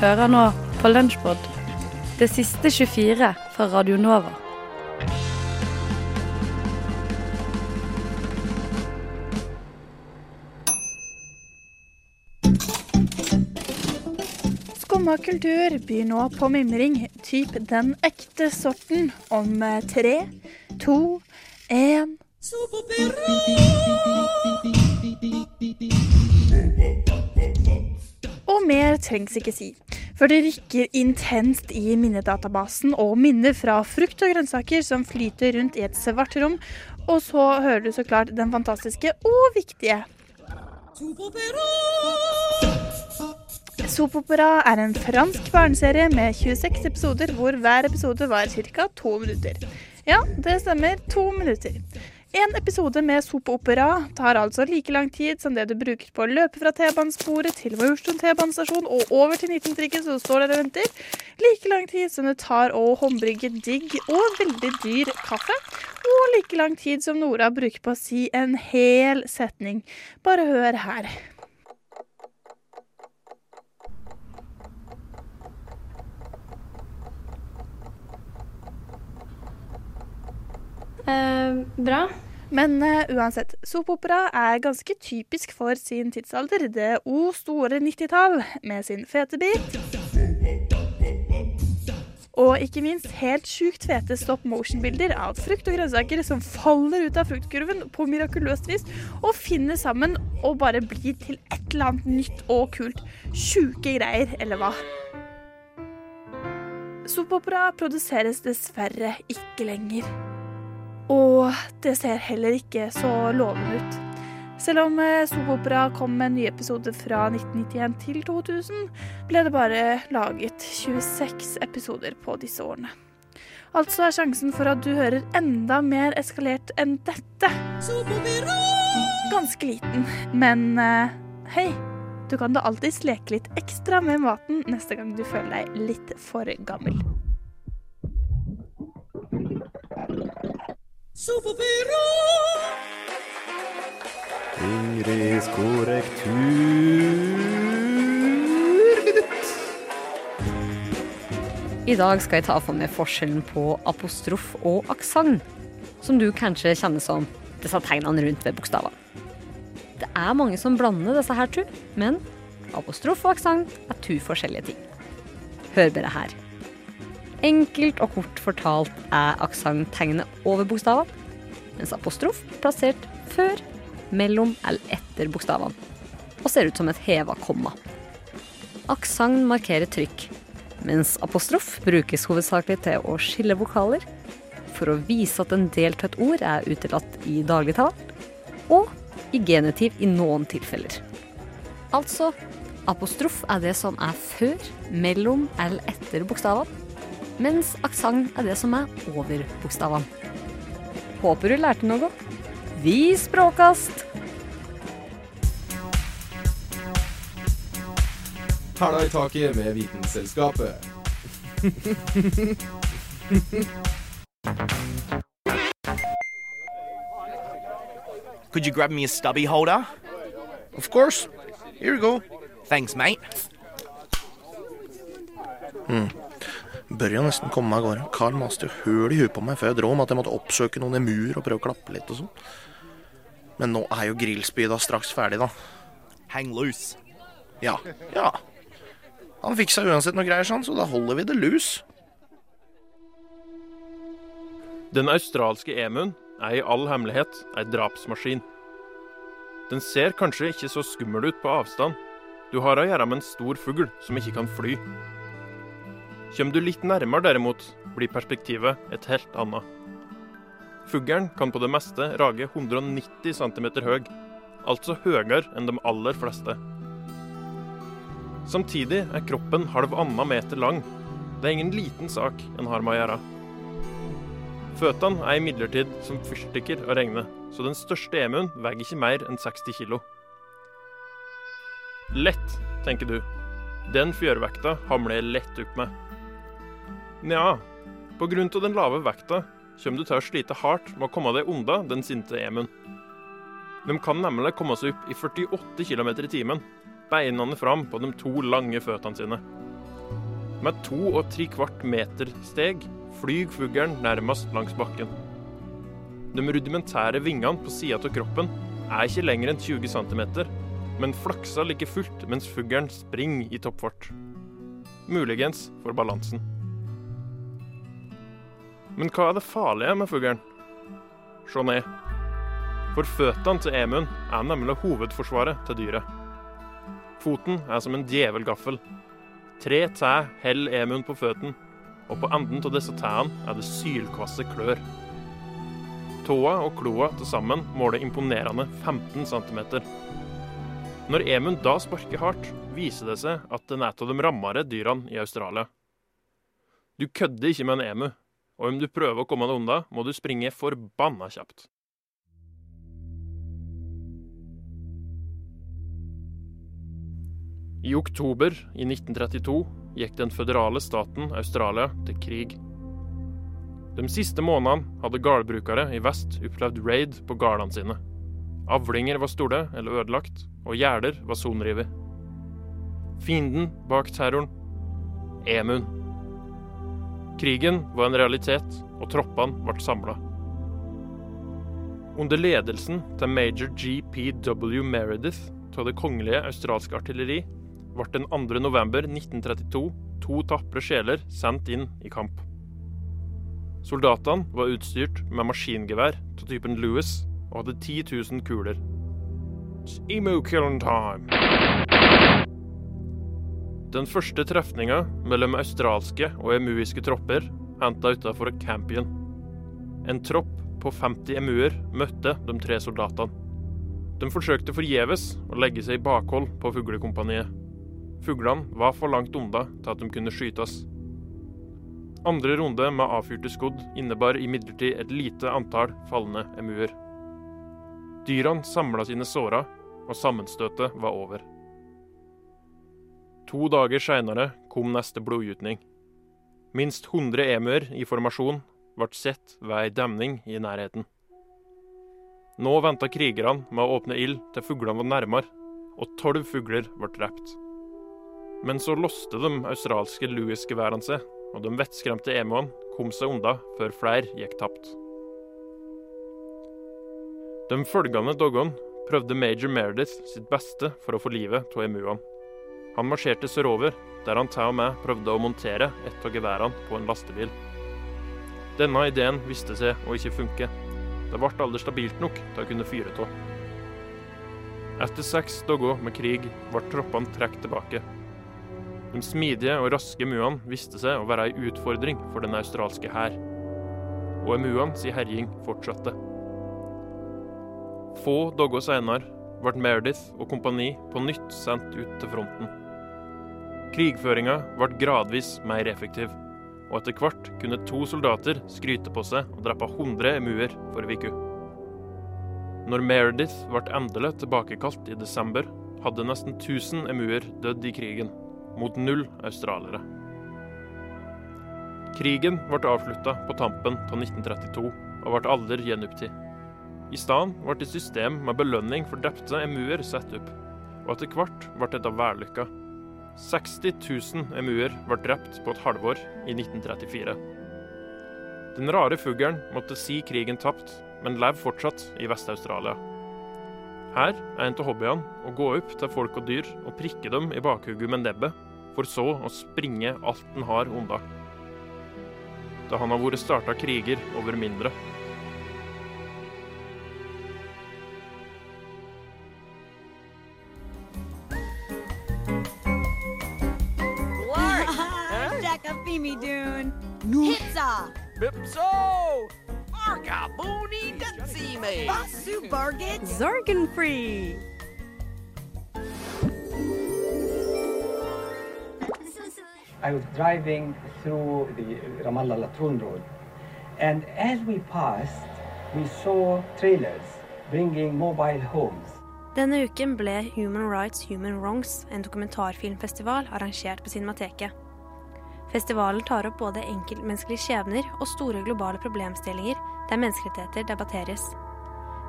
Hører nå på Lunsjpod, det siste 24 fra Radio Nova. Skumma kultur byr nå på mimring, typ den ekte sorten, om eh, tre, to, én Mer trengs ikke si. For det rykker intenst i minnedatabasen og minner fra frukt og grønnsaker som flyter rundt i et svart rom. Og så hører du så klart den fantastiske og viktige Sopopera er en fransk barneserie med 26 episoder hvor hver episode var ca. to minutter. Ja, det stemmer. To minutter. En episode med sopeopera tar altså like lang tid som det du bruker på å løpe fra T-banesporet til Majorstuen T-banestasjon og over til 19-trikken som står der og venter. Like lang tid som det tar å håndbrygge digg og veldig dyr kaffe. Og like lang tid som Nora bruker på å si en hel setning. Bare hør her. Eh, bra. Men uh, uansett, sopopera er ganske typisk for sin tidsalder. Det o store 90-tall med sin fete bit. Og ikke minst helt sjukt fete stop motion-bilder av frukt og grønnsaker som faller ut av fruktkurven på mirakuløst vis og finner sammen og bare blir til et eller annet nytt og kult. Sjuke greier, eller hva? Sopopera produseres dessverre ikke lenger. Og det ser heller ikke så lovende ut. Selv om eh, Sopopera kom med en ny episode fra 1991 til 2000, ble det bare laget 26 episoder på disse årene. Altså er sjansen for at du hører enda mer eskalert enn dette ganske liten. Men eh, hei, du kan da alltids leke litt ekstra med maten neste gang du føler deg litt for gammel. Ingrids korrektur. I dag skal jeg ta for meg forskjellen på apostrof og aksent, som du kanskje kjenner som disse tegnene rundt ved bokstavene. Det er mange som blander disse her to, men apostrof og aksent er to forskjellige ting. Hør bare her. Enkelt og kort fortalt er aksent tegnet over bokstavene, mens apostrof plassert før, mellom eller etter bokstavene, og ser ut som et heva komma. Aksent markerer trykk, mens apostrof brukes hovedsakelig til å skille vokaler, for å vise at en del av et ord er utelatt i dagligtalen, og i genitiv i noen tilfeller. Altså, apostrof er det som er før, mellom eller etter bokstavene, mens aksent er det som er over bokstavene. Håper du lærte noe. Vi språkast! Hæla i taket med Vitenselskapet. Could you grab me a stubby holder? Of course. Here you go. Thanks, mate. Bør jo nesten komme meg av gårde. Carl maste jo høl i huet på meg før jeg dro om at jeg måtte oppsøke noen i mur og prøve å klappe litt og sånn. Men nå er jo grillspyda straks ferdig, da. Hang loose. Ja. Ja. Han fiksa uansett noe greier sånn, så da holder vi det loose. Den australske emuen er i all hemmelighet ei drapsmaskin. Den ser kanskje ikke så skummel ut på avstand. Du har å gjøre med en stor fugl som ikke kan fly. Kommer du litt nærmere derimot, blir perspektivet et helt annet. Fuglen kan på det meste rage 190 cm høy, altså høyere enn de aller fleste. Samtidig er kroppen halvannen meter lang. Det er ingen liten sak en har med å gjøre. Føttene er imidlertid som fyrstikker å regne, så den største emuen veier ikke mer enn 60 kilo. Lett, tenker du. Den fjørvekta hamler jeg lett opp med. Nja, på grunn av den lave vekta kommer du til å slite hardt med å komme deg unna den sinte emen. De kan nemlig komme seg opp i 48 km i timen, beinene fram på de to lange føttene sine. Med to og tre kvart meter steg flyr fuglen nærmest langs bakken. De rudimentære vingene på sida av kroppen er ikke lenger enn 20 cm, men flakser like fullt mens fuglen springer i toppfart. Muligens for balansen. Men hva er det farlige med fuglen? Se ned. For føttene til emuen er nemlig hovedforsvaret til dyret. Foten er som en djevelgaffel. Tre tær holder emuen på føttene, og på enden av disse tærne er det sylkvasse klør. Tåa og kloa til sammen måler imponerende 15 cm. Når emuen da sparker hardt, viser det seg at den er et av de rammere dyrene i Australia. Du kødder ikke med en emu, og om du prøver å komme deg unna, må du springe forbanna kjapt. I oktober i 1932 gikk den føderale staten Australia til krig. De siste månedene hadde gårdbrukere i vest opplevd raid på gårdene sine. Avlinger var store eller ødelagt, og gjerder var sonrevet. Fienden bak terroren emuen. Krigen var en realitet, og troppene ble samla. Under ledelsen til major GPW Meredith av det kongelige australske artilleri ble den 2. november 1932 to tapre sjeler sendt inn i kamp. Soldatene var utstyrt med maskingevær av typen Lewis og hadde 10 000 kuler. It's emu killing time. Den første trefninga mellom australske og emuiske tropper henta utafor Campion. En tropp på 50 emuer møtte de tre soldatene. De forsøkte forgjeves å legge seg i bakhold på fuglekompaniet. Fuglene var for langt unna til at de kunne skytes. Andre runde med avfyrte skudd innebar imidlertid et lite antall falne emuer. Dyrene samla sine sårer, og sammenstøtet var over. To dager seinere kom neste blodgytning. Minst 100 emuer i formasjon ble sett ved ei demning i nærheten. Nå venta krigerne med å åpne ild til fuglene var nærmere, og tolv fugler ble drept. Men så låste de australske Louis-geværene seg, og de vettskremte emuene kom seg unna før flere gikk tapt. De følgende dagene prøvde major Meredith sitt beste for å få livet av emuene. Han marsjerte sørover, der han til og med prøvde å montere et av geværene på en lastebil. Denne ideen viste seg å ikke funke. Det ble aldri stabilt nok til å kunne fyre av. Etter seks dager med krig ble troppene trukket tilbake. De smidige og raske muene viste seg å være ei utfordring for den australske hær. Og muenes herjing fortsatte. Få dager senere ble Meredith og kompani på nytt sendt ut til fronten. Krigføringa ble gradvis mer effektiv, og etter hvert kunne to soldater skryte på seg og drepe 100 emuer for uke. Når Meredith ble endelig tilbakekalt i desember, hadde nesten 1000 emuer dødd i krigen, mot null australiere. Krigen ble avslutta på tampen av 1932 og ble aldri gjenopptatt. I stedet ble et system med belønning for drepte emuer satt opp, og etter hvert ble dette vellykka. 60 000 emuer ble drept på et halvår i 1934. Den rare fuglen måtte si krigen tapt, men lever fortsatt i Vest-Australia. Her er en av hobbyene å gå opp til folk og dyr og prikke dem i bakhugget med nebbet, for så å springe alt den har unna. Da han har vært starta kriger over mindre. Free! I was driving through the Ramallah Latrun Road, and as we passed, we saw trailers bringing mobile homes. Denne uken ble Human Rights Human Wrongs, en dokumentarfilmfestival, arrangert på Cinemateket. Festivalen tar opp både enkeltmenneskelige skjebner og store globale problemstillinger der menneskerettigheter debatteres.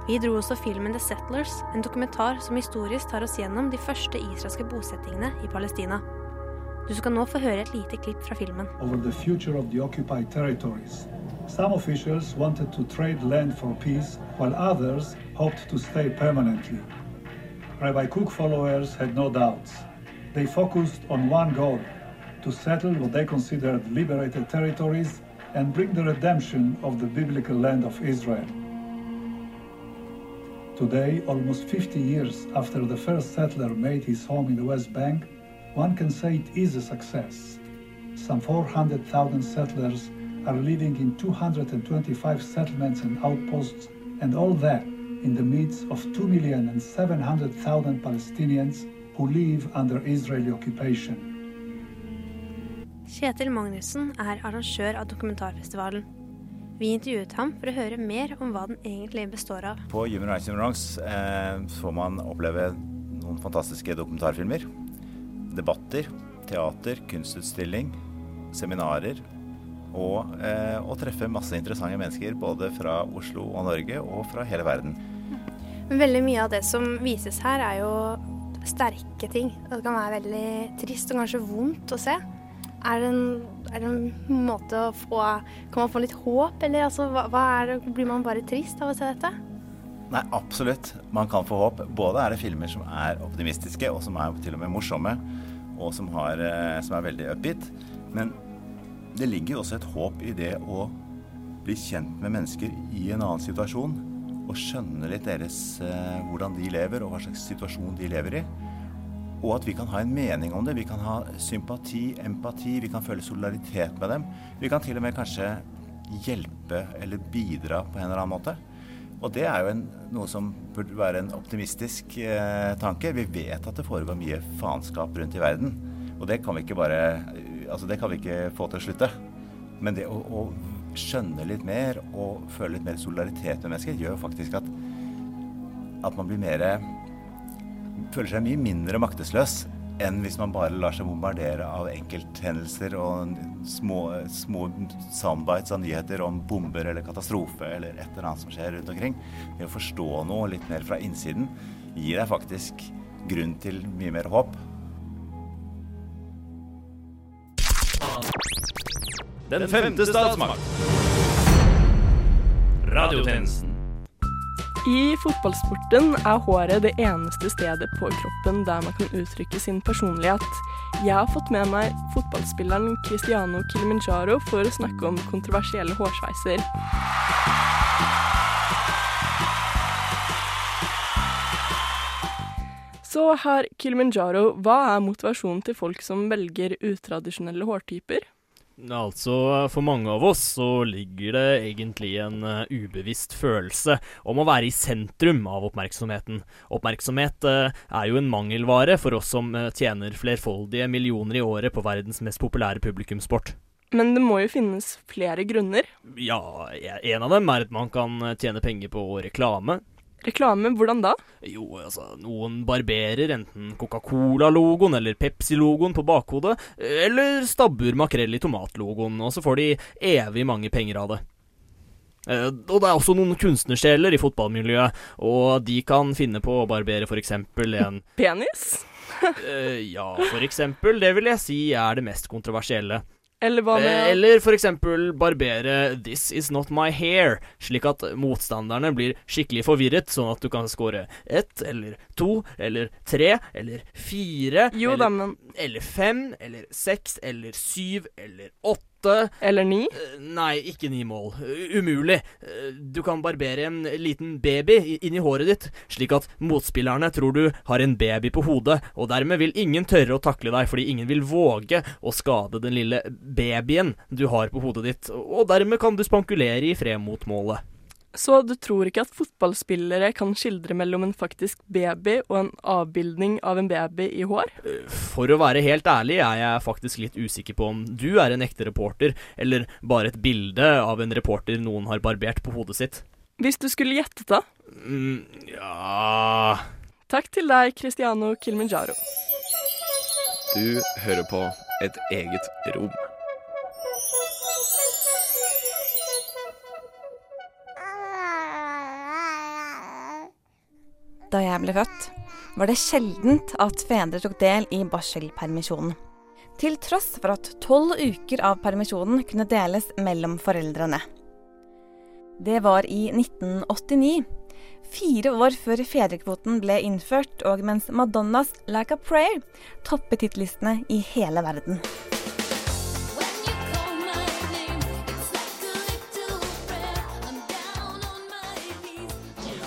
Vi dro også filmen The Settlers, en dokumentar som historisk tar oss gjennom de første israelske bosettingene i Palestina. Du skal nå få høre et lite klipp fra filmen. over the future of the occupied territories. Some officials wanted to trade land for peace, while others hoped to stay permanently. Rabbi Cook followers had no doubts. They focused on one goal to settle what they considered liberated territories and bring the redemption of the biblical land of Israel. Today, almost 50 years after the first settler made his home in the West Bank, one can say it is a success. Some 400,000 settlers are living in 225 settlements and outposts, and all that in the midst of 2,700,000 Palestinians who live under Israeli occupation. Kjetil Magnussen er arrangør av dokumentarfestivalen. Vi intervjuet ham for å høre mer om hva den egentlig består av. På Human Rights in Wrongs eh, får man oppleve noen fantastiske dokumentarfilmer. Debatter, teater, kunstutstilling, seminarer. Og eh, å treffe masse interessante mennesker både fra Oslo og Norge og fra hele verden. Men veldig mye av det som vises her, er jo sterke ting. Det kan være veldig trist og kanskje vondt å se. Er det en, er det en måte å få Kan man få litt håp, eller altså, hva, hva det, blir man bare trist av å se dette? Nei, absolutt. Man kan få håp. Både er det filmer som er optimistiske, og som er til og med morsomme, og som, har, eh, som er veldig upbeat. Men det ligger jo også et håp i det å bli kjent med mennesker i en annen situasjon. Og skjønne litt deres eh, hvordan de lever, og hva slags situasjon de lever i. Og at vi kan ha en mening om det. Vi kan ha sympati, empati, vi kan føle solidaritet med dem. Vi kan til og med kanskje hjelpe eller bidra på en eller annen måte. Og det er jo en, noe som burde være en optimistisk eh, tanke. Vi vet at det foregår mye faenskap rundt i verden. Og det kan vi ikke bare Altså, det kan vi ikke få til å slutte. Men det å, å skjønne litt mer og føle litt mer solidaritet med mennesker, gjør faktisk at, at man blir mer Føler seg mye mindre maktesløs enn hvis man bare lar seg bombardere av enkelthendelser og små, små soundbites av nyheter om bomber eller katastrofe eller et eller annet som skjer rundt omkring. Det å forstå noe litt mer fra innsiden gir deg faktisk grunn til mye mer håp. Den femte statsmakt. Radiotjenesten. I fotballsporten er håret det eneste stedet på kroppen der man kan uttrykke sin personlighet. Jeg har fått med meg fotballspilleren Cristiano Kilimanjaro for å snakke om kontroversielle hårsveiser. Så her, Kilimanjaro, hva er motivasjonen til folk som velger utradisjonelle hårtyper? Altså, for mange av oss så ligger det egentlig en uh, ubevisst følelse om å være i sentrum av oppmerksomheten. Oppmerksomhet uh, er jo en mangelvare for oss som uh, tjener flerfoldige millioner i året på verdens mest populære publikumssport. Men det må jo finnes flere grunner? Ja, en av dem er at man kan tjene penger på reklame. Reklame, hvordan da? Jo, altså, noen barberer enten Coca-Cola-logoen eller Pepsi-logoen på bakhodet, eller stabber makrell i tomat-logoen, og så får de evig mange penger av det. Eh, og det er også noen kunstnersjeler i fotballmiljøet, og de kan finne på å barbere for eksempel en Penis? eh, ja, for eksempel. Det vil jeg si er det mest kontroversielle. Eller hva med Eh, Eller for eksempel barbere 'This is not my hair', slik at motstanderne blir skikkelig forvirret, sånn at du kan score ett eller to eller tre eller fire Jo eller, da, men eller fem eller seks eller syv eller åtte. Eller ni? Eh, Nei, ikke ni mål. Umulig. Eh, Du kan barbere en liten baby i- inni håret ditt, slik at motspillerne tror du har en baby på hodet, og dermed vil ingen tørre å takle deg, fordi ingen vil våge å skade den lille babyen du har på hodet ditt, og dermed kan du spankulere i fred mot målet. Så du tror ikke at fotballspillere kan skildre mellom en faktisk baby og en avbildning av en baby i hår? For å være helt ærlig er jeg faktisk litt usikker på om du er en ekte reporter, eller bare et bilde av en reporter noen har barbert på hodet sitt. Hvis du skulle gjettet, da? Mm, ja Takk til deg, Cristiano Kilminjaro. Du hører på Et eget rom. Da jeg ble født, var det sjeldent at fedre tok del i barselpermisjonen. Til tross for at tolv uker av permisjonen kunne deles mellom foreldrene. Det var i 1989. Fire år før fedrekvoten ble innført, og mens Madonnas 'Like a Prayer' toppet hittlistene i hele verden.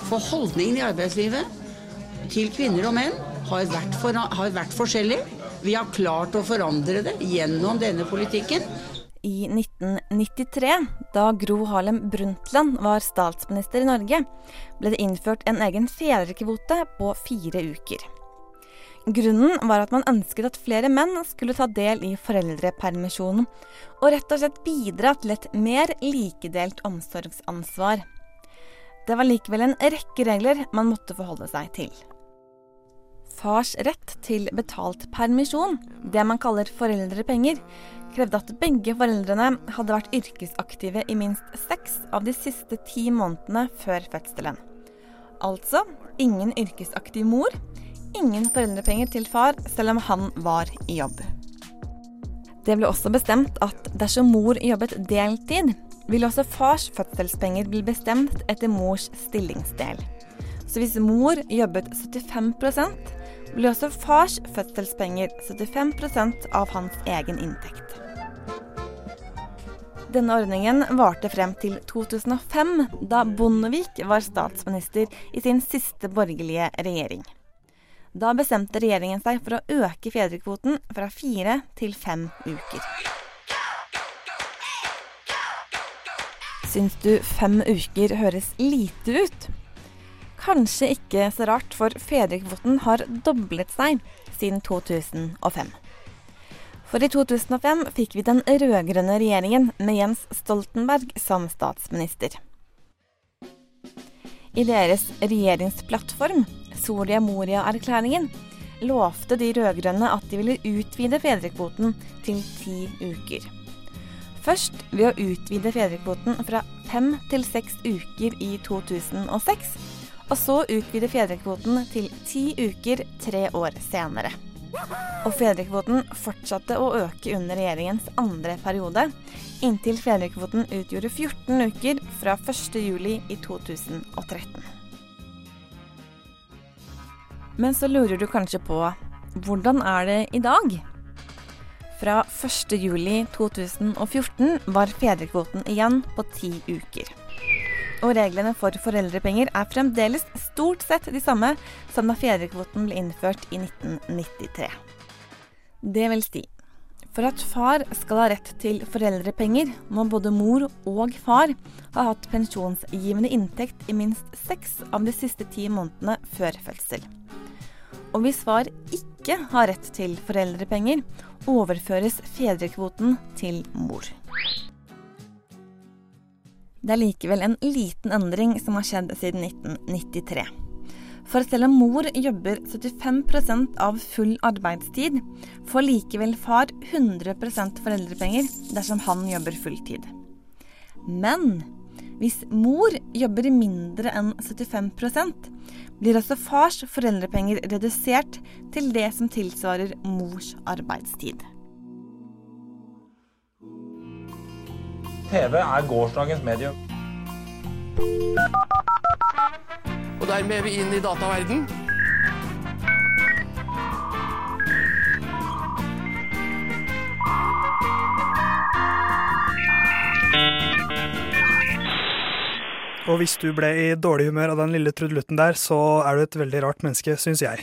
For holdningen i arbeidslivet til kvinner og menn har vært, for, har vært forskjellig. Vi har klart å forandre det gjennom denne politikken. I 1993, da Gro Harlem Brundtland var statsminister i Norge, ble det innført en egen fedrekvote på fire uker. Grunnen var at man ønsket at flere menn skulle ta del i foreldrepermisjonen, og rett og slett bidra til et mer likedelt omsorgsansvar. Det var likevel en rekke regler man måtte forholde seg til. Fars rett til betalt permisjon, det man kaller foreldrepenger, krevde at begge foreldrene hadde vært yrkesaktive i minst seks av de siste ti månedene før fødselen. Altså ingen yrkesaktiv mor, ingen foreldrepenger til far selv om han var i jobb. Det ble også bestemt at dersom mor jobbet deltid, ville også fars fødselspenger bli bestemt etter mors stillingsdel. Så hvis mor jobbet 75% ble også fars fødselspenger 75% av hans egen inntekt. Denne ordningen varte frem til 2005, da Bondevik var statsminister i sin siste borgerlige regjering. Da bestemte regjeringen seg for å øke fedrekvoten fra fire til fem uker. Syns du fem uker høres lite ut? Kanskje ikke så rart, for fedrekvoten har doblet seg siden 2005. For i 2005 fikk vi den rød-grønne regjeringen med Jens Stoltenberg som statsminister. I deres regjeringsplattform, Soria Moria-erklæringen, lovte de rød-grønne at de ville utvide fedrekvoten til ti uker. Først ved å utvide fedrekvoten fra fem til seks uker i 2006, og så utvide fedrekvoten til ti uker tre år senere. Og fedrekvoten fortsatte å øke under regjeringens andre periode, inntil fedrekvoten utgjorde 14 uker fra 1. juli i 2013. Men så lurer du kanskje på hvordan er det i dag? Fra 1. juli 2014 var fedrekvoten igjen på ti uker. Og reglene for foreldrepenger er fremdeles stort sett de samme som da fedrekvoten ble innført i 1993. Det vil si, for at far skal ha rett til foreldrepenger, må både mor og far ha hatt pensjonsgivende inntekt i minst seks av de siste ti månedene før fødsel. Og hvis far ikke har rett til foreldrepenger, overføres fedrekvoten til mor. Det er likevel en liten endring som har skjedd siden 1993. For selv om mor jobber 75% av full arbeidstid, får likevel far 100% foreldrepenger dersom han jobber fulltid. Men hvis mor jobber mindre enn 75 blir også fars foreldrepenger redusert til det som tilsvarer mors arbeidstid. TV er gårsdagens medium. Og dermed er vi inn i dataverden. Og hvis du ble i dårlig humør av den lille trudelutten der, så er du et veldig rart menneske, syns jeg.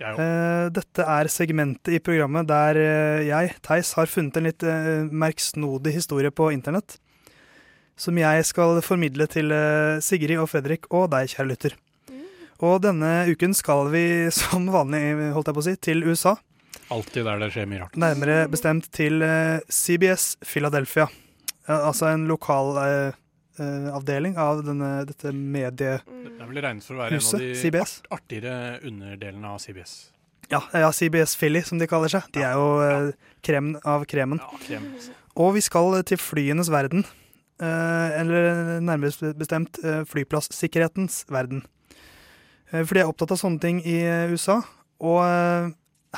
Jeg Eh, dette er segmentet i programmet der eh, jeg, Theis, har funnet en litt eh, merksnodig historie på internett. Som jeg skal formidle til Sigrid og Fredrik og deg, kjære lytter. Og denne uken skal vi som vanlig, holdt jeg på å si, til USA. Alltid der det skjer mye rart. Nærmere bestemt til CBS Philadelphia. Altså en lokal avdeling av denne, dette mediehuset. Det er vel regnet for å være en av de CBS. art artigere underdelene av CBS. Ja, ja, CBS Philly, som de kaller seg. De er jo ja. kremen av kremen. krem. Og vi skal til flyenes verden. Eh, eller nærmere bestemt eh, flyplasssikkerhetens verden. Eh, for de er opptatt av sånne ting i eh, USA. Og eh,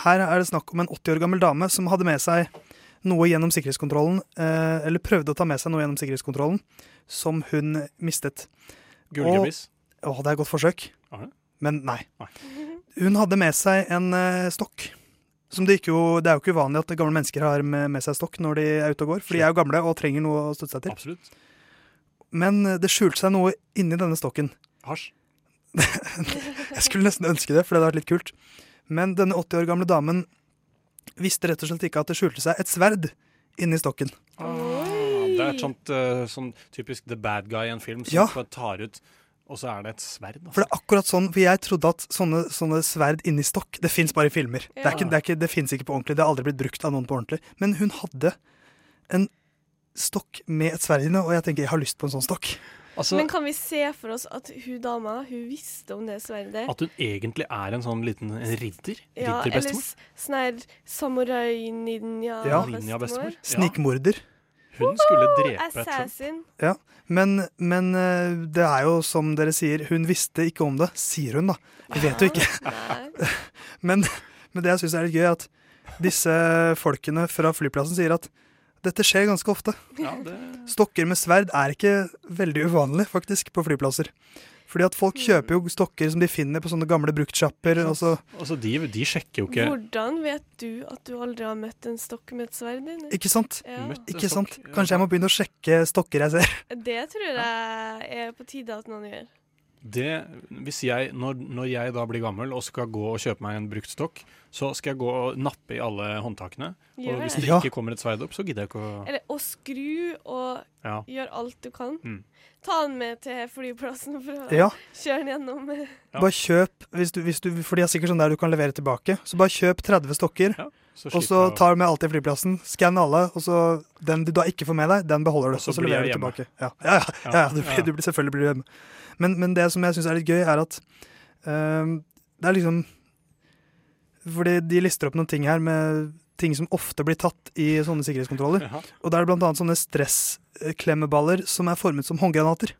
her er det snakk om en 80 år gammel dame som hadde med seg noe gjennom sikkerhetskontrollen, eh, eller prøvde å ta med seg noe gjennom sikkerhetskontrollen, som hun mistet. Gullgebis? Å, det er et godt forsøk. Aha. Men nei. Hun hadde med seg en eh, stokk. Som det, jo, det er jo ikke uvanlig at gamle mennesker har med, med seg stokk når de er ute og går, for de er jo gamle og trenger noe å støtte seg til. Absolutt. Men eh, det skjulte seg noe inni denne stokken. Hasj? Jeg skulle nesten ønske det, for det hadde vært litt kult. Men denne 80 år gamle damen visste rett og slett ikke at det skjulte seg et sverd inni stokken. Ah, det er et sånt, uh, sånn typisk the bad guy i en film som Ja. tar ut Og så er det et sverd. Altså. For det er akkurat sånn, for jeg trodde at sånne, sånne sverd inni stokk, det fins bare i filmer. Det, er ikke, det, er ikke, det fins ikke på ordentlig. Det har aldri blitt brukt av noen på ordentlig. Men hun hadde en stokk med et sverd inne, og jeg tenker jeg har lyst på en sånn stokk. Altså- Men kan vi se for oss at hun dama hun visste om det sverdet? At hun egentlig er en sånn liten en ridder? ja, eller Ridderbestemor? sånn her samurai-ninja Ja. bestemor. Snikmorder. Hun skulle drepe Trump. Assassin. Ja, men, men eh, det er jo som dere sier, hun visste ikke om det, sier hun da. Vi vet jo ikke. men, men det jeg syns er litt gøy, er at disse folkene fra flyplassen sier at dette skjer ganske ofte. Ja, det... Stokker med sverd er ikke veldig uvanlig, faktisk, på flyplasser. Fordi at folk kjøper jo stokker som de finner på sånne gamle bruktsjapper. og så- Altså, de, de sjekker jo ikke Hvordan vet du at du aldri har møtt en stokk med et sverd inni? Ikke sant? Ja. Ikke sant? Kanskje jeg må begynne å sjekke stokker jeg ser. Det tror jeg er på tide at noen gjør. Det, Hvis jeg, når, når jeg da blir gammel og skal gå og kjøpe meg en brukt stokk, så skal jeg gå og nappe i alle håndtakene. Gjør Og hvis det. Ja. ikke kommer et sverd opp, så gidder jeg ikke å Eller å skru og Ja. gjøre alt du kan. Mm. Ta den med til flyplassen for å Ja. kjøre den gjennom. Bare kjøp, hvis du, hvis du, for de har sikkert sånn der du kan levere tilbake. Så bare kjøp 30 stokker, så og så tar du med alt til flyplassen. Skann alle, og så den du da ikke får med deg, den beholder du. Og så Og så leverer du tilbake. Ja, ja, ja, ja, ja, du, blir- Ja. du blir, selvfølgelig blir du hjemme. Men, men det som jeg syns er litt gøy, er at uh, det er liksom Fordi de lister opp noen ting her med ting som ofte blir tatt i sånne sikkerhetskontroller. Jaha. Og da er det annet sånne stressklemmeballer som er formet som håndgranater.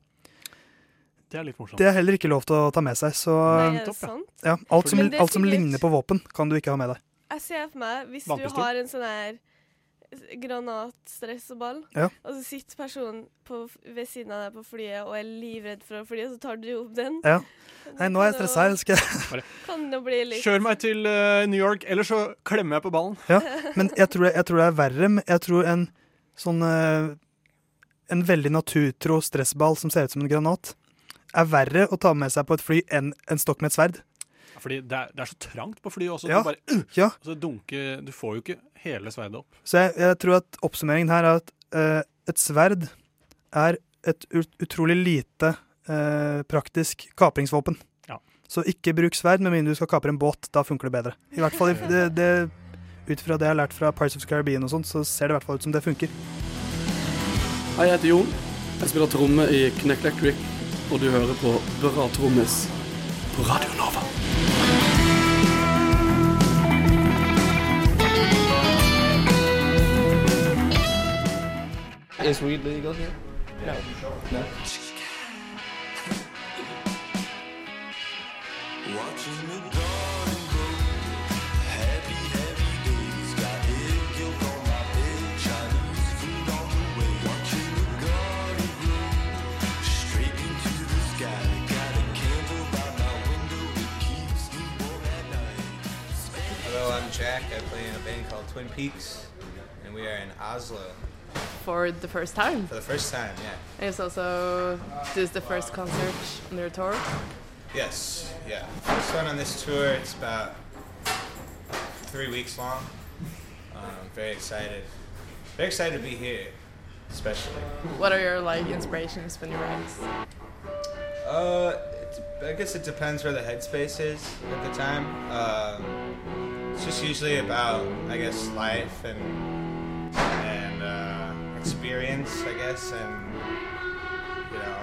Det er litt morsomt. Det er heller ikke lov til å ta med seg. Så Nei, er det sant? ja, alt, som, alt som ligner på våpen, kan du ikke ha med deg. Jeg ser for meg, hvis Vannpistol? du har en sånn her granatstressball, Ja. og så sitter personen på, ved siden av deg på flyet og er livredd for å fly, og så tar du opp den. Ja. Nei, nå er jeg stressa jeg Kan det bli litt Kjør meg til uh, New York, eller så klemmer jeg på ballen. Ja, men jeg tror, jeg tror det er verre. men Jeg tror en sånn uh, En veldig naturtro stressball som ser ut som en granat, er verre å ta med seg på et fly enn en stokk med et sverd. Fordi det er, det er så trangt på flyet også. Ja, Du, bare, uh, ja. og så dunker, du får jo ikke hele sverdet opp. Så jeg, jeg tror at oppsummeringen her er at uh, et sverd er et ut, utrolig lite uh, praktisk kapringsvåpen. Ja. Så ikke bruk sverd med mindre du skal kapre en båt. Da funker det bedre. I hvert fall det, det, Ut fra det jeg har lært fra Pirates of the Caribbean, og sånt, så ser det i hvert fall ut som det funker. Hei, jeg heter Jon. Jeg spiller tromme i Kneck Electric, og du hører på Bra trommis på Radio Nova. Is weed legal here? No. No. Hello, I'm Jack. I play in a band called Twin Peaks, and we are in Oslo For the first time. for the first time. Yeah. And it's also this is the first concert on their tour. Yes. Yeah. First one on this tour. It's about three weeks long. Um, very excited. Very excited to be here, especially. What are your like inspirations when you write? Uh, it, I guess it depends where the headspace is at the time. Um, it's just usually about, I guess, life and experience, I guess, and you know,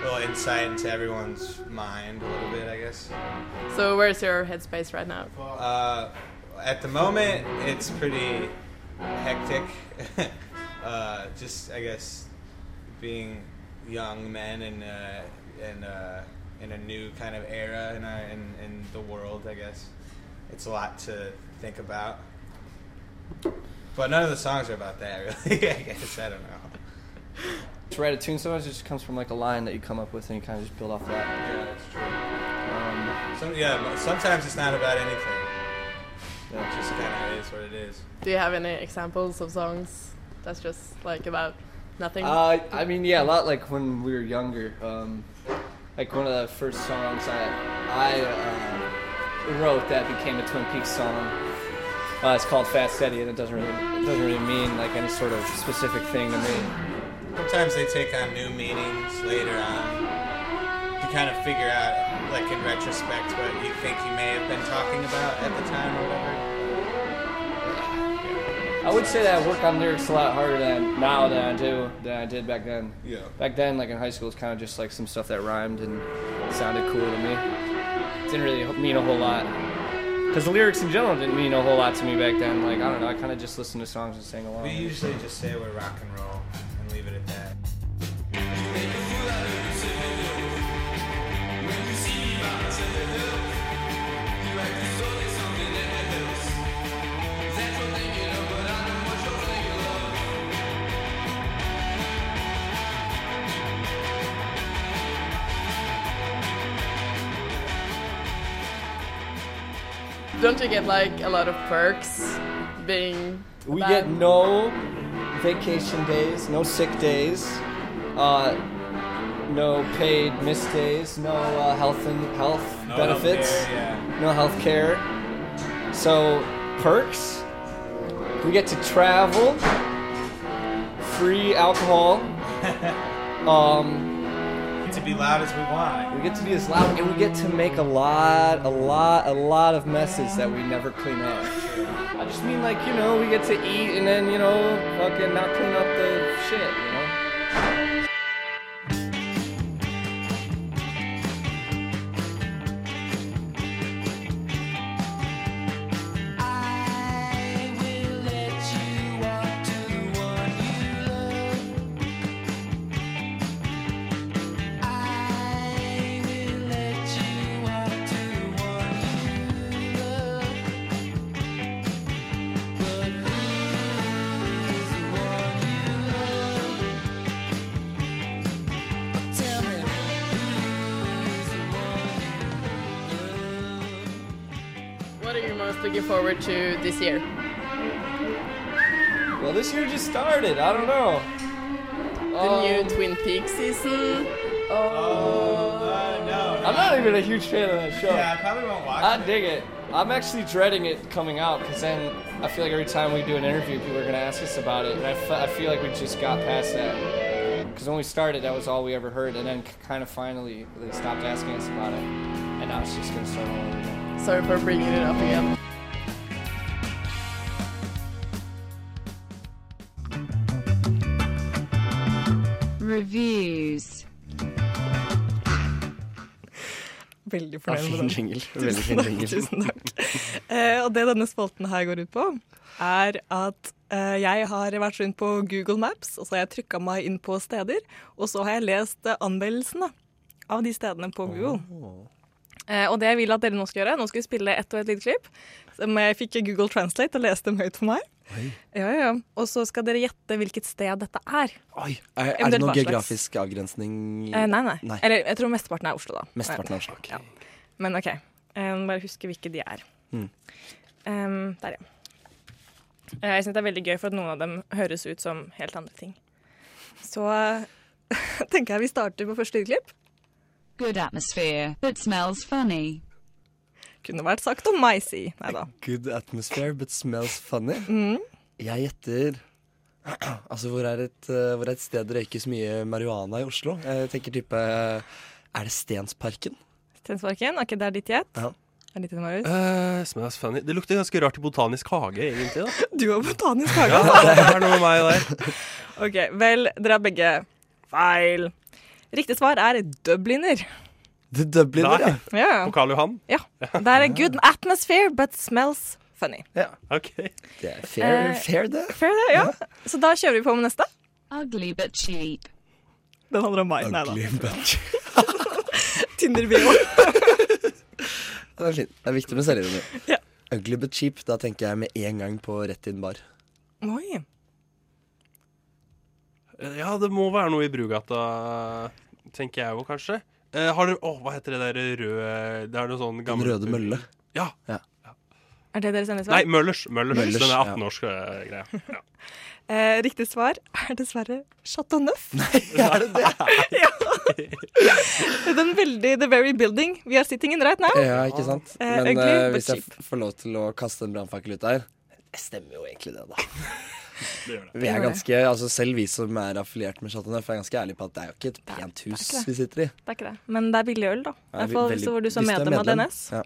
a little insight into everyone's mind a little bit, I guess. So where's your headspace right now? Uh, at the moment, it's pretty hectic. uh, just, I guess, being young men in uh, in uh, in a new kind of era in, our, in in the world, I guess. it's a lot to think about. But none of the songs are about that, really. I guess I don't know. To write a tune, sometimes it just comes from like a line that you come up with, and you kind of just build off that. Yeah, that's true. Some, yeah, sometimes it's not about anything. Yeah, it just kind of is what it is. Do you have any examples of songs that's just like about nothing? Uh, I mean, yeah, a lot like when we were younger. Um, like one of the first songs I I uh, wrote that became a Twin Peaks song. Uh, it's called Fast Steady, and it doesn't really it doesn't really mean like any sort of specific thing to me. Sometimes they take on new meanings later on. to kind of figure out, like in retrospect, what you think you may have been talking about at the time or whatever. I would say that I work on lyrics a lot harder than now than I do than I did back then. Yeah. Back then, like in high school, it was kind of just like some stuff that rhymed and sounded cool to me. It didn't really mean a whole lot. Because the lyrics in general didn't mean a whole lot to me back then. Like, I don't know, I kind of just listened to songs and sang along. We usually just say we're rock and roll and leave it at that. Don't you get like a lot of perks being We band? get no vacation days, no sick days, uh, no paid missed days, no uh, health and health No benefits, healthcare, yeah. no health care. So perks, we get to travel, free alcohol. um, to be loud as we want. we get to be as loud, and we get to make a lot, a lot, a lot of messes that we never clean up. I just mean like you know we get to eat and then you know fucking not clean up the shit. You know. Looking to this year? Well, this year just started. I don't know. The new um, Twin Peaks season. Oh, no. I'm not even a huge fan of that show. Yeah, I probably won't watch I it. I dig it. I'm actually dreading it coming out because then I feel like every time we do an interview, people are going to ask us about it. And I, I feel like we just got past that. Because when we started, that was all we ever heard. And then kind of finally, they stopped asking us about it. And now it's just going to start all over again. Sorry for bringing it up again. Reviews. Veldig fornøyd med den. Veldig fin jingle. Tusen takk. Uh, og det denne spalten her går ut på, er at uh, jeg har vært rundt på Google Maps, og så har jeg trykka meg inn på steder, og så har jeg lest uh, anmeldelsene av de stedene på Google. Eh, og det jeg vil at dere nå skal gjøre, nå skal vi spille ett og et lite klipp. Som jeg fikk Google Translate og leste dem høyt for meg. Ja, ja, ja. Og så skal dere gjette hvilket sted dette er. Oi, er, er det noen geografisk avgrensning? Eh, nei, nei, Eller jeg tror mesteparten er Oslo, da. Mesteparten er Oslo, okay. Ja. Men OK. Um, bare huske hvilke de er. Mm. Um, der, ja. Eh, Jeg syns det er veldig gøy, for at noen av dem høres ut som helt andre ting. Så tenker jeg vi starter på første lydklipp. Good atmosphere, but smells funny. Kunne vært sagt om meg, si. Nei da. Good atmosphere, but smells funny. Mm. Jeg gjetter Altså, hvor er, et, eh, hvor er et sted det røykes mye marihuana i Oslo? Jeg tenker type Er det Stensparken? Stensparken, ok, det er ditt gjett. Ja. Er det? Uh, smells funny. Det lukter ganske rart i botanisk hage, egentlig. da. Du har botanisk hage. Ja, det er noe med meg der. OK, vel, dere har begge feil. Riktig svar er Dubliner. The Dublin, ja. Ja. På Karl Johan? Ja. Det er good atmosphere, but smells funny. Ja. Ok. Det er fair, Eh, fair det. Fair det, ja. Så da kjører vi på med neste. Ugly but cheap. Den handler om meg. Nei da. Ugly but Tinder-bio. Det er fint. Det er viktig med selvironi. Ja. Ugly but cheap. Da tenker jeg med en gang på Rett inn bar. Oi. Ja, det må være noe i Brugata, tenker jeg jo kanskje. Eh, har dere Å, hva heter det der røde Det er noe sånn Den gammel røde mølle. Ja. Er det deres endesvar? svar? Nei, Møllers. Møllers. Møllers, Den er ja. 18-årske greia. Ja. uh, riktig svar er dessverre Chateau Neuf. er det det? Den veldig The very building we are sitting in right now. Ja, ikke sant? Eh, Men ugly, eh, hvis jeg får lov til å kaste en brannfakkel ut der Det stemmer jo egentlig det, da. Det gjør det. Vi er ganske, altså Selv vi som er affiliert med Chateau Neuf, er ganske ærlige på at det er jo ikke et pent hus ikke det. vi sitter i. Det er ikke det. Men det er billig øl, da. I hvert fall så var du som medlem av. DNS. Ja.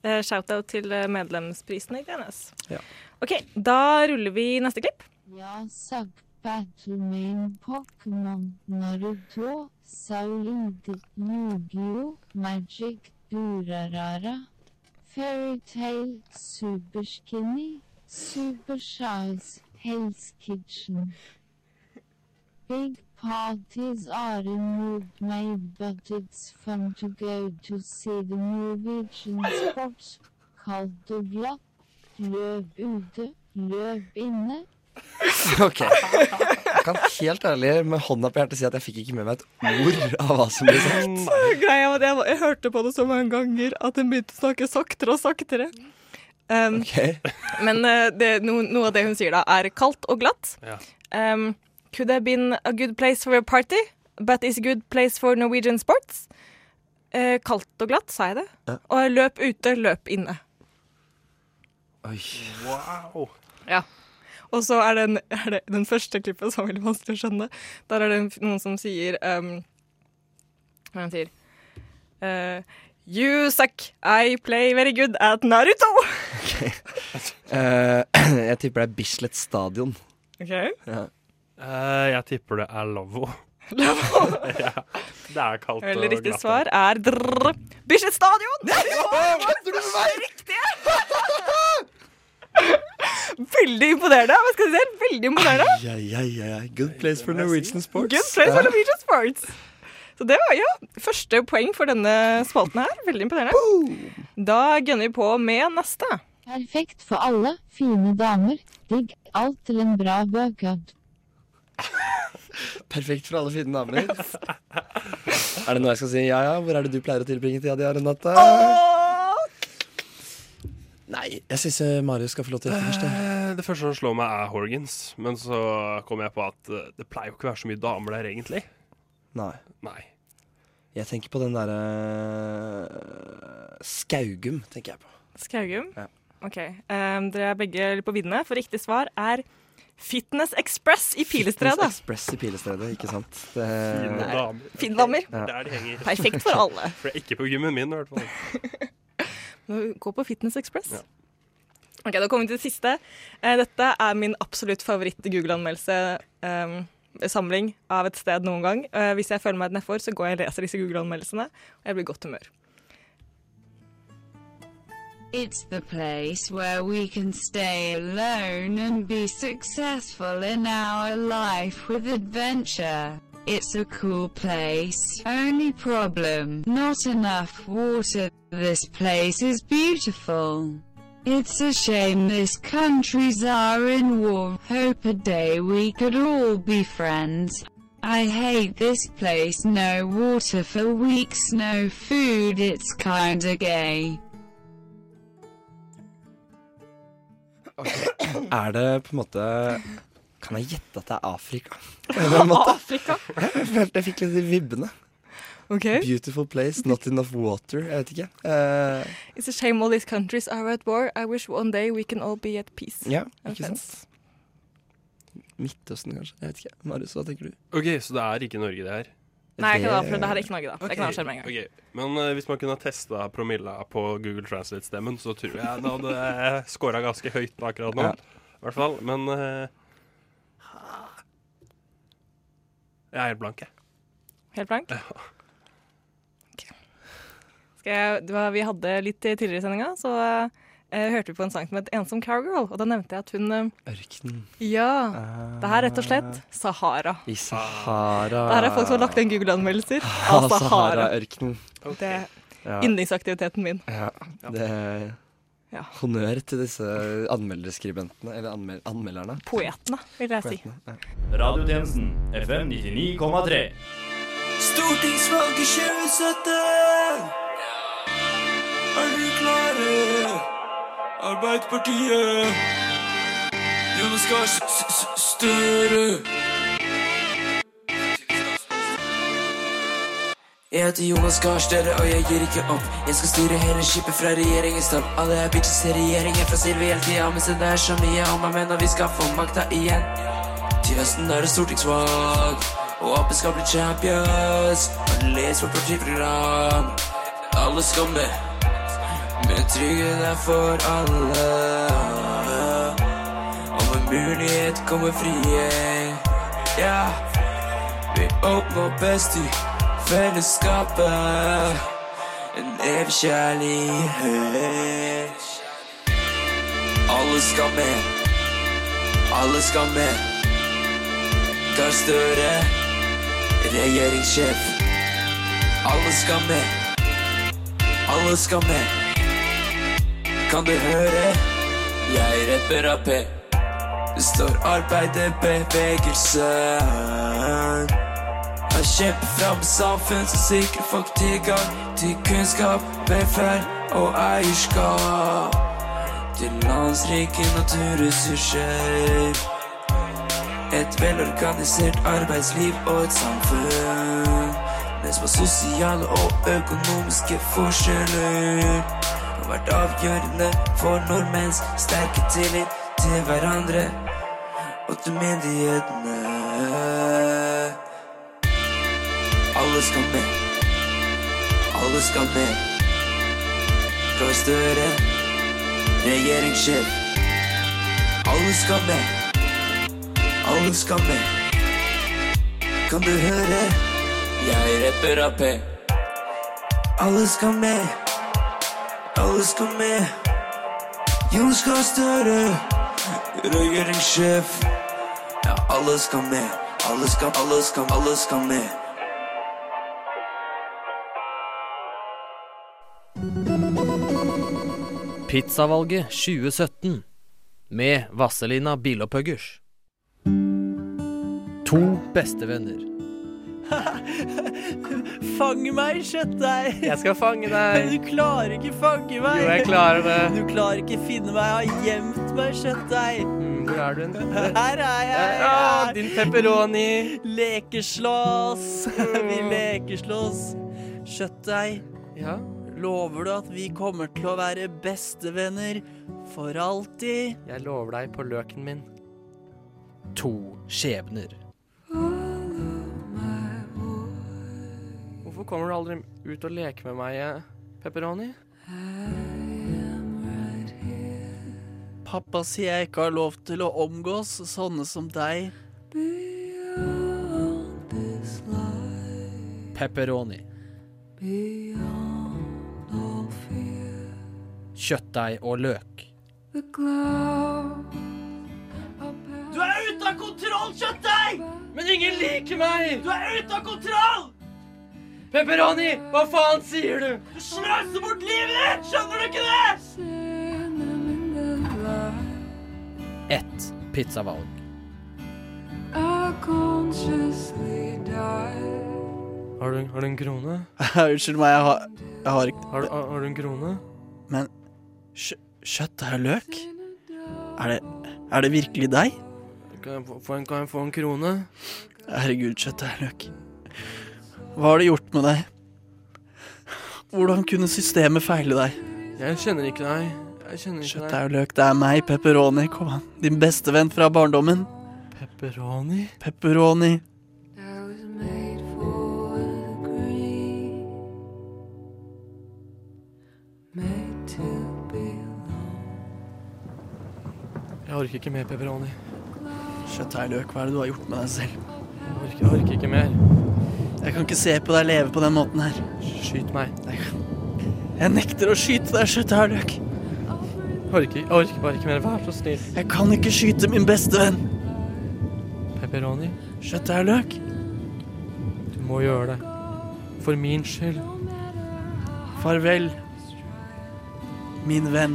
Uh, Shout-out til medlemsprisene medlemsprisen i DNS. Ja. OK, da ruller vi neste klipp. Ja, min Pokémon Naruto, Solid Yu-Gi-Oh, Magic, Durarara, Fairytale, Superskinny Supersize Super Size, Hell's Kitchen. Big parties are removed my but it's fun to go to see the Norwegian sports. Kaldt og glatt, løp ute, løp inne. Ok. Jeg kan helt ærlig med hånda på hjertet si at jeg fikk ikke med meg et ord av hva som ble sagt. Greia var at jeg, jeg hørte på det så mange ganger at den begynte å snakke saktere og saktere. Um, Men eh, det, no, noe av det hun sier da, er kaldt og glatt. Ja. Um, could have been a good place for a party, but is a good place for Norwegian sports. Uh, kaldt og glatt, sa jeg det. Ja. Og løp ute, løp inne. Oi. Wow. Ja. Og så er, den, er det den første klippet som er veldig vanskelig å skjønne. Der er det noen som sier um, Hva er det han sier? Eh, you suck. I play very good at Naruto. Eh, jeg tipper det er Bislett Stadion. OK. Ja. uh, jeg tipper det er Lavvo. Lavvo? ja. Det er kaldt og Eller riktig glatt. svar er drrr, Bislett Stadion! tror du med riktig Veldig imponerende. Hva skal du si? Veldig imponerende. Ai, ai, ai, ja. Good place for Norwegian sports. Good place for Norwegian sports. Så det var ja, første poeng for denne spalten her. Veldig imponerende. Da gønner vi på med neste. Perfekt for alle, fine damer. Digg alt til en bra bøkad. Perfekt for alle fine damer. er det noe jeg skal si? Ja ja, hvor er det du pleier å tilbringe tida di, Renate? Nei, jeg syns Marius skal få lov til først. jeg. Eh, Det første som slår meg, er Horgans. Men så kom jeg på at eh, det pleier jo ikke å være så mye damer der, egentlig. Nei. Nei. Jeg tenker på den derre Skaugum, tenker jeg på. Skaugum? Ja. OK. Um, dere er begge litt på viddene, for riktig svar er Fitness Express i Pilestredet. Fitness Express i Pilestredet, ikke sant? Det... Fine damer. Fine damer. Ja. Der de henger. Perfekt for alle. For det er ikke på gymmen min, i hvert fall. Gå på Fitness Express. Ok, Da kommer vi til det siste. Eh, Dette er min absolutt favoritt-Google-anmeldelse-samling av et sted noen gang. Eh, Hvis jeg føler meg nedfor, så går jeg og leser disse Google-anmeldelsene, og jeg blir i godt humør. It's the place where we can stay alone and be successful in our life with adventure. It's a cool place. Only problem, not enough water. This place is beautiful. It's a shame this countries are in war. Hope a day we could all be friends. I hate this place. No water for weeks, no food. It's kinda gay. Er det på en måte Kan jeg gjette at det er Afrika? På en eller annen måte. Afrika? Jeg følte jeg fikk litt de vibbene. Ok. Beautiful place, not enough water. Jeg vet ikke. Uh, It's a shame all these countries are at war. I wish one day we can all be at peace. ja, ikke sant? Midtøsten, kanskje. Jeg vet ikke. Marius, hva tenker du? OK, så det er ikke Norge, det her? Nei, ikke da, for det her er ikke Norge, da. Det kan avsløre med en gang. Okay. Men uh, hvis man kunne ha testa promilla på Google Translate-stemmen, så tror jeg det hadde scora ganske høyt akkurat nå. Ja. I hvert fall. Men uh, Jeg er helt blank, jeg. Helt blank? Ok. Var, vi hadde litt tidligere i sendinga, så eh, hørte vi på en sang som het 'Ensom Cowgirl', og da nevnte jeg at hun eh, Ørkenen. Ja. Det her er rett og slett Sahara. I Sahara. Det her er folk som har lagt inn Google-anmeldelser Ah, av Sahara. Sahara-ørkenen. Det er Ja. yndlingsaktiviteten min. Ja, det Ja. Honnør til disse anmelderskribentene, eller anmel anmelderne. Poetene, vil jeg si. Ja. Radiotjenesten FM 99,3. Stortingsvalget 2017! Er vi klare? Arbeiderpartiet! Jonas Gahr Støre! Jeg heter Jonas Gahr Støre, og jeg gir ikke opp. Jeg skal styre hele skipet fra regjeringens topp. Alle er bitches til regjeringen fra Silvi hele tida, men se det er så mye om meg, men vi skal få makta igjen. Til høsten er det stortingsvalg, og Ap skal bli champions. Les vårt partiprogram. Alle skal med, men trygghet er for alle. Og med mulighet kommer frihet. Ja, vi oppnår best i fellesskapet. En evig kjærlighet. Alle skal med. Alle skal med. Gahr Støre, regjeringssjef. Alle skal med. Alle skal med. Kan du høre? Jeg rapper Ap. Det står arbeiderbevegelsen. Jeg kjemper fram samfunn som sikrer folk tilgang til kunnskap, velferd og eierskap. Til landsrike naturressurser. Et velorganisert arbeidsliv og et samfunn Mens på sosiale og økonomiske forskjeller avgjørende for nordmenns sterke tillit til hverandre og til myndighetene. Alle skal med. Alle skal med. Gahr Støre, regjeringssjef. Alle skal med. Alle skal med. Kan du høre? Jeg rapper Ap. Alle skal med. Alle skal med. Jonas Gahr Støre, regjeringssjef. Ja, alle skal med. Alle skal, alle skal, alle skal med. Pizzavalget 2017 med Vasselina Bilopphøggers. To bestevenner. Fang meg, kjøttdeig! Jeg skal fange deg. Du klarer ikke fange meg. Jo, jeg klarer det. Du klarer ikke finne meg. Jeg har gjemt meg, kjøttdeig. Hvor er du? hen? Her er jeg. Ja, din pepperoni. Lekeslåss. Vi lekeslåss. Kjøttdeig. Ja? Lover du at vi kommer til å være bestevenner for alltid? Jeg lover deg på løken min. To skjebner. Kommer du aldri ut og leker med meg, eh, pepperoni? Pappa sier jeg ikke har lov til å omgås sånne som deg. Pepperoni. Kjøttdeig og løk. Du er ute av kontroll, kjøttdeig! Men ingen liker meg! Du er ute av kontroll! Pepperoni, hva faen sier du? Du sløser bort livet ditt! Skjønner du ikke det? Ett pizzavalg. Har du, har du en krone? Unnskyld meg, jeg har, jeg har ikke Har du, har, har du en krone? Men kjø er løk? Er det, er det virkelig deg? Kan jeg, få, kan jeg få en krone? Herregud, kjøtt er løk. Hva har det gjort med deg? Hvordan kunne systemet feile deg? Jeg kjenner ikke deg. Jeg kjenner ikke Kjøttdeig og løk, det er meg, Pepperoni. Kom an. Din bestevenn fra barndommen. Pepperoni? Pepperoni. Jeg orker ikke mer pepperoni. Kjøttdeig og løk, hva er det du har gjort med deg selv? Jeg orker, jeg orker ikke mer. Jeg kan ikke se på deg leve på den måten her. Skyt meg. Jeg nekter å skyte deg, skjøtterløk. Orker, orker bare ikke mer. Vær så snill. Jeg kan ikke skyte min beste venn. Pepperoni, Skjøtterløk. du må gjøre det. For min skyld. Farvel. min venn.